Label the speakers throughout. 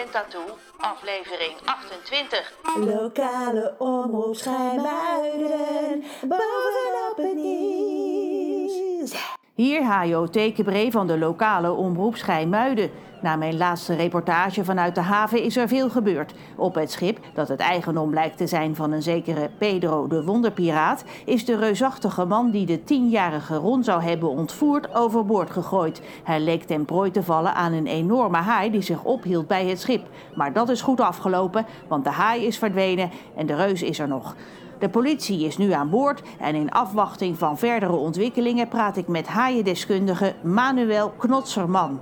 Speaker 1: en Tattoo, aflevering 28.
Speaker 2: Lokale omroep Schijmuiden, bovenop het nieuws.
Speaker 3: Hier Hajo Tekenbree van de lokale omroep Schijmuiden. Na mijn laatste reportage vanuit de haven is er veel gebeurd. Op het schip, dat het eigendom blijkt te zijn van een zekere Pedro de Wonderpiraat, is de reusachtige man die de tienjarige Ron zou hebben ontvoerd overboord gegooid. Hij leek ten prooi te vallen aan een enorme haai die zich ophield bij het schip. Maar dat is goed afgelopen, want de haai is verdwenen en de reus is er nog. De politie is nu aan boord en in afwachting van verdere ontwikkelingen praat ik met haaiendeskundige Manuel Knotserman.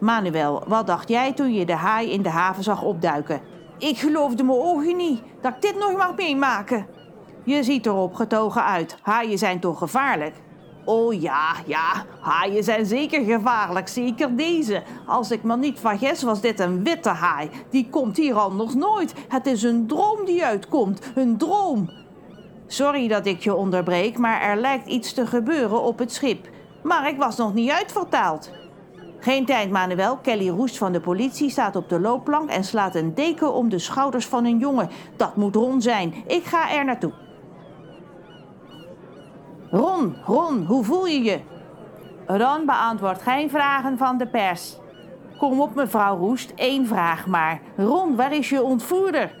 Speaker 3: Manuel, wat dacht jij toen je de haai in de haven zag opduiken? Ik geloofde mijn ogen niet dat ik dit nog mag meemaken. Je ziet er opgetogen uit. Haaien zijn toch gevaarlijk? Oh ja, ja, haaien zijn zeker gevaarlijk, zeker deze. Als ik me niet vergis, was dit een witte haai. Die komt hier anders nooit. Het is een droom die uitkomt, een droom. Sorry dat ik je onderbreek, maar er lijkt iets te gebeuren op het schip. Maar ik was nog niet uitvertaald. Geen tijd, Manuel. Kelly Roest van de politie staat op de loopplank en slaat een deken om de schouders van een jongen. Dat moet Ron zijn. Ik ga er naartoe. Ron, Ron, hoe voel je je? Ron beantwoordt geen vragen van de pers. Kom op, mevrouw Roest, één vraag maar. Ron, waar is je ontvoerder?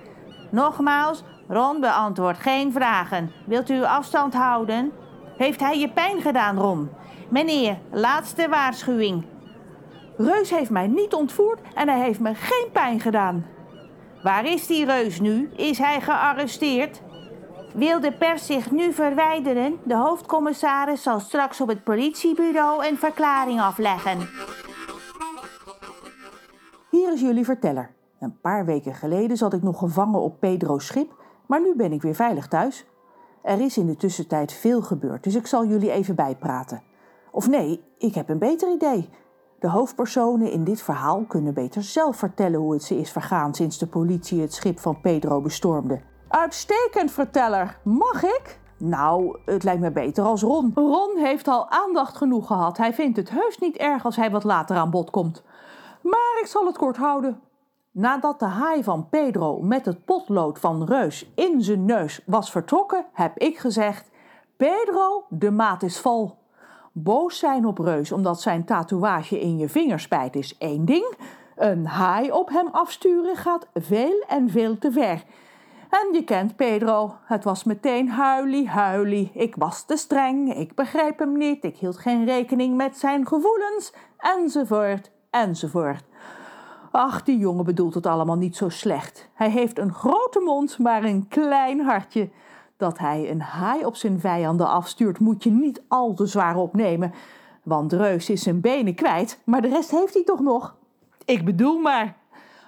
Speaker 3: Nogmaals, Ron beantwoordt geen vragen. Wilt u afstand houden? Heeft hij je pijn gedaan, Ron? Meneer, laatste waarschuwing. Reus heeft mij niet ontvoerd en hij heeft me geen pijn gedaan. Waar is die reus nu? Is hij gearresteerd? Wil de pers zich nu verwijderen? De hoofdcommissaris zal straks op het politiebureau een verklaring afleggen. Hier is jullie verteller. Een paar weken geleden zat ik nog gevangen op Pedro's schip, maar nu ben ik weer veilig thuis. Er is in de tussentijd veel gebeurd, dus ik zal jullie even bijpraten. Of nee, ik heb een beter idee. De hoofdpersonen in dit verhaal kunnen beter zelf vertellen hoe het ze is vergaan sinds de politie het schip van Pedro bestormde. Uitstekend, verteller. Mag ik? Nou, het lijkt me beter als Ron. Ron heeft al aandacht genoeg gehad. Hij vindt het heus niet erg als hij wat later aan bod komt. Maar ik zal het kort houden. Nadat de haai van Pedro met het potlood van Reus in zijn neus was vertrokken, heb ik gezegd: Pedro, de maat is vol. Boos zijn op Reus omdat zijn tatoeage in je vinger spijt is één ding. Een haai op hem afsturen gaat veel en veel te ver. En je kent Pedro. Het was meteen huilie, huilie. Ik was te streng, ik begreep hem niet, ik hield geen rekening met zijn gevoelens, enzovoort, enzovoort. Ach, die jongen bedoelt het allemaal niet zo slecht. Hij heeft een grote mond, maar een klein hartje. Dat hij een haai op zijn vijanden afstuurt, moet je niet al te zwaar opnemen. Want Reus is zijn benen kwijt, maar de rest heeft hij toch nog? Ik bedoel maar.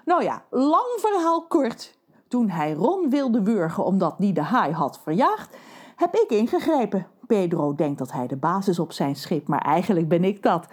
Speaker 3: Nou ja, lang verhaal kort. Toen hij Ron wilde wurgen omdat die de haai had verjaagd, heb ik ingegrepen. Pedro denkt dat hij de baas is op zijn schip, maar eigenlijk ben ik dat.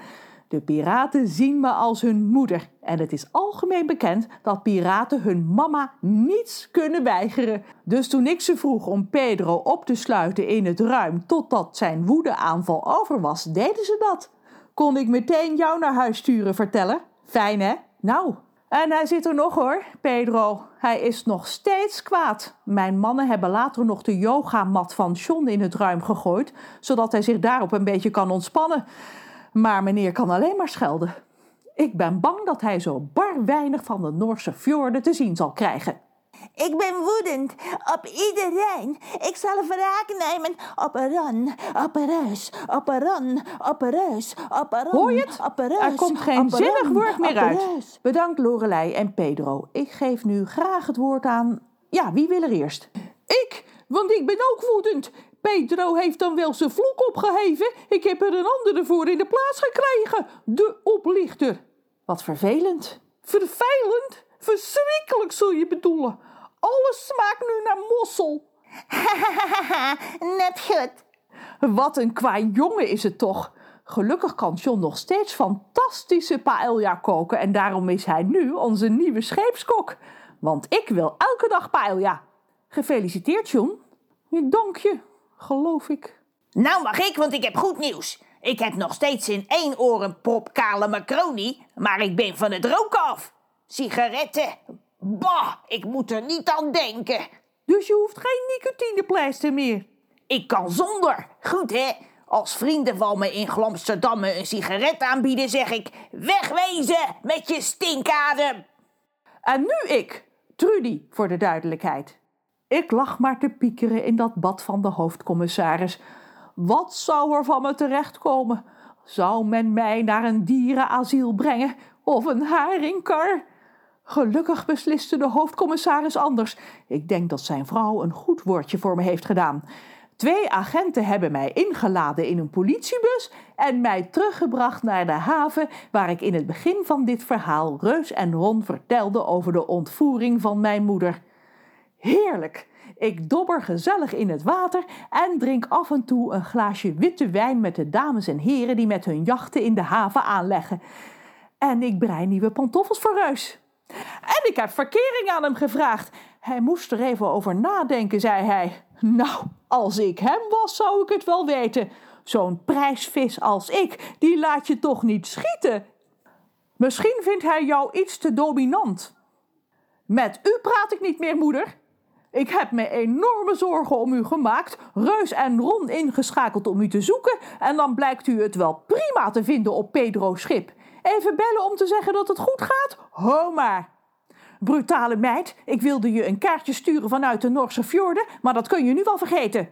Speaker 3: De piraten zien me als hun moeder en het is algemeen bekend dat piraten hun mama niets kunnen weigeren. Dus toen ik ze vroeg om Pedro op te sluiten in het ruim totdat zijn woedeaanval over was, deden ze dat. Kon ik meteen jou naar huis sturen, vertellen? Fijn hè? Nou, en hij zit er nog hoor, Pedro. Hij is nog steeds kwaad. Mijn mannen hebben later nog de yogamat van John in het ruim gegooid, zodat hij zich daarop een beetje kan ontspannen. Maar meneer kan alleen maar schelden. Ik ben bang dat hij zo bar weinig van de Noorse fjorden te zien zal krijgen.
Speaker 2: Ik ben woedend op iedereen. Ik zal wraak nemen op een ron, op een reus, op een ron, op een reus, op een ron,
Speaker 3: Hoor je het?
Speaker 2: op een reus,
Speaker 3: Er komt geen zinnig woord meer uit.
Speaker 2: reus.
Speaker 3: Bedankt Lorelei en Pedro. Ik geef nu graag het woord aan... Ja, wie wil er eerst? Ik, want ik ben ook woedend. Pedro heeft dan wel zijn vloek opgeheven. Ik heb er een andere voor in de plaats gekregen. De oplichter. Wat vervelend. Vervelend? Verschrikkelijk zul je bedoelen. Alles smaakt nu naar mossel.
Speaker 2: Net goed.
Speaker 3: Wat een kwaai jongen is het toch. Gelukkig kan John nog steeds fantastische paella koken en daarom is hij nu onze nieuwe scheepskok. Want ik wil elke dag paella. Gefeliciteerd, John. Dank je, geloof ik.
Speaker 1: Nou mag ik, want ik heb goed nieuws. Ik heb nog steeds in één oor een prop kale macaroni, maar ik ben van het roken af. Sigaretten? Bah, ik moet er niet aan denken.
Speaker 3: Dus je hoeft geen nicotinepleister meer.
Speaker 1: Ik kan zonder. Goed hè? Als vrienden van me in Glamsterdam me een sigaret aanbieden, zeg ik: wegwezen met je stinkadem.
Speaker 3: En nu ik, Trudy, voor de duidelijkheid. Ik lag maar te piekeren in dat bad van de hoofdcommissaris. Wat zou er van me terechtkomen? Zou men mij naar een dierenasiel brengen of een haringkar? Gelukkig besliste de hoofdcommissaris anders. Ik denk dat zijn vrouw een goed woordje voor me heeft gedaan. Twee agenten hebben mij ingeladen in een politiebus en mij teruggebracht naar de haven waar ik in het begin van dit verhaal Reus en Ron vertelde over de ontvoering van mijn moeder. Heerlijk! Ik dobber gezellig in het water en drink af en toe een glaasje witte wijn met de dames en heren die met hun jachten in de haven aanleggen. En ik brei nieuwe pantoffels voor Reus. En ik heb verkering aan hem gevraagd. Hij moest er even over nadenken, zei hij. Nou, als ik hem was, zou ik het wel weten. Zo'n prijsvis als ik, die laat je toch niet schieten? Misschien vindt hij jou iets te dominant. Met u praat ik niet meer, moeder. Ik heb me enorme zorgen om u gemaakt, Reus en Ron ingeschakeld om u te zoeken en dan blijkt u het wel prima te vinden op Pedro's schip. Even bellen om te zeggen dat het goed gaat? Ho maar. Brutale meid, ik wilde je een kaartje sturen vanuit de Noorse fjorden, maar dat kun je nu wel vergeten.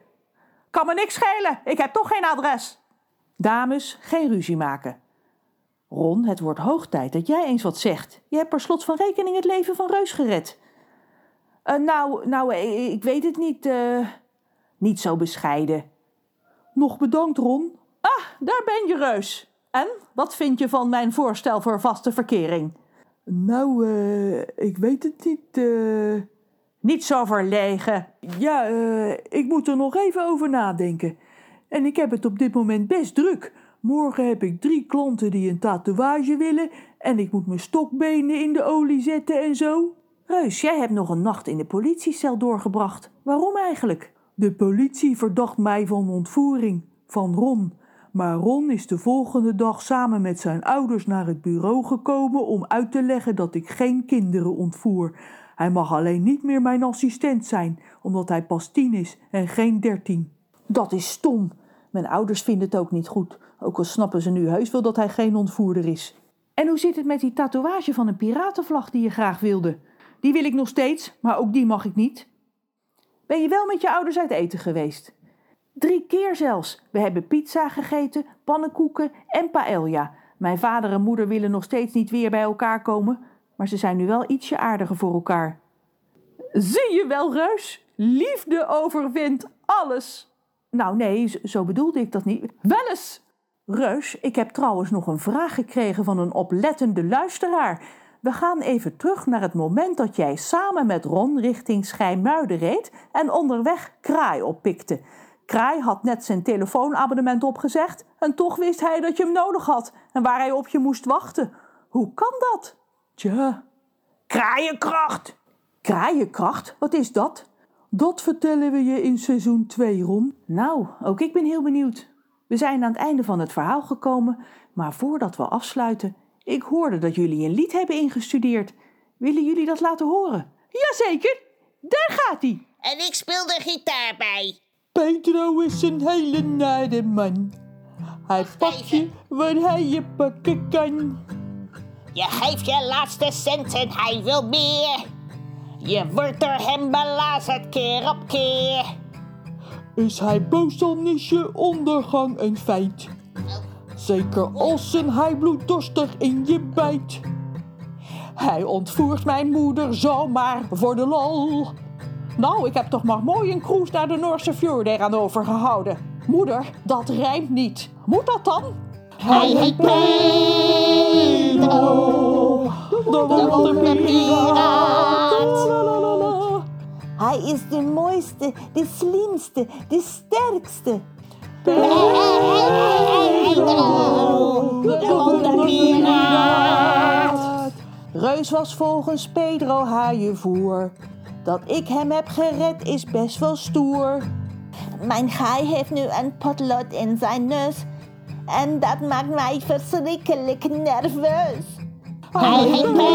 Speaker 3: Kan me niks schelen, ik heb toch geen adres. Dames, geen ruzie maken. Ron, het wordt hoog tijd dat jij eens wat zegt. Je hebt per slot van rekening het leven van Reus gered. Uh, nou, nou, ik weet het niet. Uh, niet zo bescheiden. Nog bedankt, Ron. Ah, daar ben je, Reus. En, wat vind je van mijn voorstel voor vaste verkering? Nou, uh, ik weet het niet. Niet zo verlegen. Ja, ik moet er nog even over nadenken. En ik heb het op dit moment best druk. Morgen heb ik drie klanten die een tatoeage willen. En ik moet mijn stokbenen in de olie zetten en zo. Reus, jij hebt nog een nacht in de politiecel doorgebracht. Waarom eigenlijk? De politie verdacht mij van ontvoering. Van Ron. Maar Ron is de volgende dag samen met zijn ouders naar het bureau gekomen om uit te leggen dat ik geen kinderen ontvoer. Hij mag alleen niet meer mijn assistent zijn, omdat hij pas tien is en geen dertien. Dat is stom. Mijn ouders vinden het ook niet goed, ook al snappen ze nu heus wel dat hij geen ontvoerder is. En hoe zit het met die tatoeage van een piratenvlag die je graag wilde? Die wil ik nog steeds, maar ook die mag ik niet. Ben je wel met je ouders uit eten geweest? Drie keer zelfs. We hebben pizza gegeten, pannenkoeken en paella. Mijn vader en moeder willen nog steeds niet weer bij elkaar komen, maar ze zijn nu wel ietsje aardiger voor elkaar. Zie je wel, Reus? Liefde overwint alles. Nou nee, zo bedoelde ik dat niet. Wel eens! Reus, ik heb trouwens nog een vraag gekregen van een oplettende luisteraar. We gaan even terug naar het moment dat jij samen met Ron richting Schijmuiden reed en onderweg kraai oppikte. Kraai had net zijn telefoonabonnement opgezegd en toch wist hij dat je hem nodig had en waar hij op je moest wachten. Hoe kan dat? Tja.
Speaker 1: Kraaienkracht.
Speaker 3: Kraaienkracht? Wat is dat? Dat vertellen we je in seizoen 2, Ron. Nou, ook ik ben heel benieuwd. We zijn aan het einde van het verhaal gekomen, maar voordat we afsluiten, ik hoorde dat jullie een lied hebben ingestudeerd. Willen jullie dat laten horen? Jazeker, daar gaat hij.
Speaker 1: En ik speel de gitaar bij.
Speaker 3: Pedro is een hele nare man. Hij pakt je waar hij je pakken kan.
Speaker 1: Je geeft je laatste cent en hij wil meer. Je wordt door hem belazerd keer op keer.
Speaker 3: Is hij boos, dan is je ondergang een feit. Zeker als een hij bloeddorstig in je bijt. Hij ontvoert mijn moeder zomaar voor de lol. Nou, ik heb toch maar mooi een cruise naar de Noorse fjorden eraan overgehouden. Moeder, dat rijmt niet. Moet dat dan?
Speaker 1: Hij heet Pedro, de.
Speaker 2: Hij is de mooiste, de slimste, de sterkste.
Speaker 1: Pedro,
Speaker 3: Reus was volgens Pedro haaienvoer. Dat ik hem heb gered is best wel stoer.
Speaker 2: Mijn gaai heeft nu een potlood in zijn neus. En dat maakt mij verschrikkelijk nerveus.
Speaker 1: Hij heet Pedro,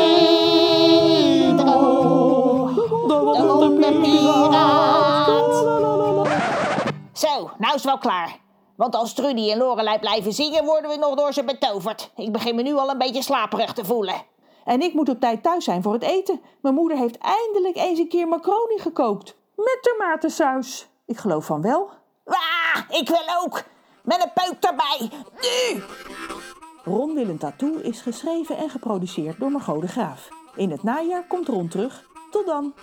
Speaker 1: de wonderpiraat. Zo, nou is het wel klaar. Want als Trudy en Lorelei blijven zingen, worden we nog door ze betoverd. Ik begin me nu al een beetje slaperig te voelen.
Speaker 3: En ik moet op tijd thuis zijn voor het eten. Mijn moeder heeft eindelijk eens een keer macaroni gekookt. Met tomatensaus. Ik geloof van wel.
Speaker 1: Ah, ik wil ook. Met een peuk erbij. Nu!
Speaker 3: Ron wil een tattoo is geschreven en geproduceerd door Margot de Graaf. In het najaar komt Ron terug. Tot dan!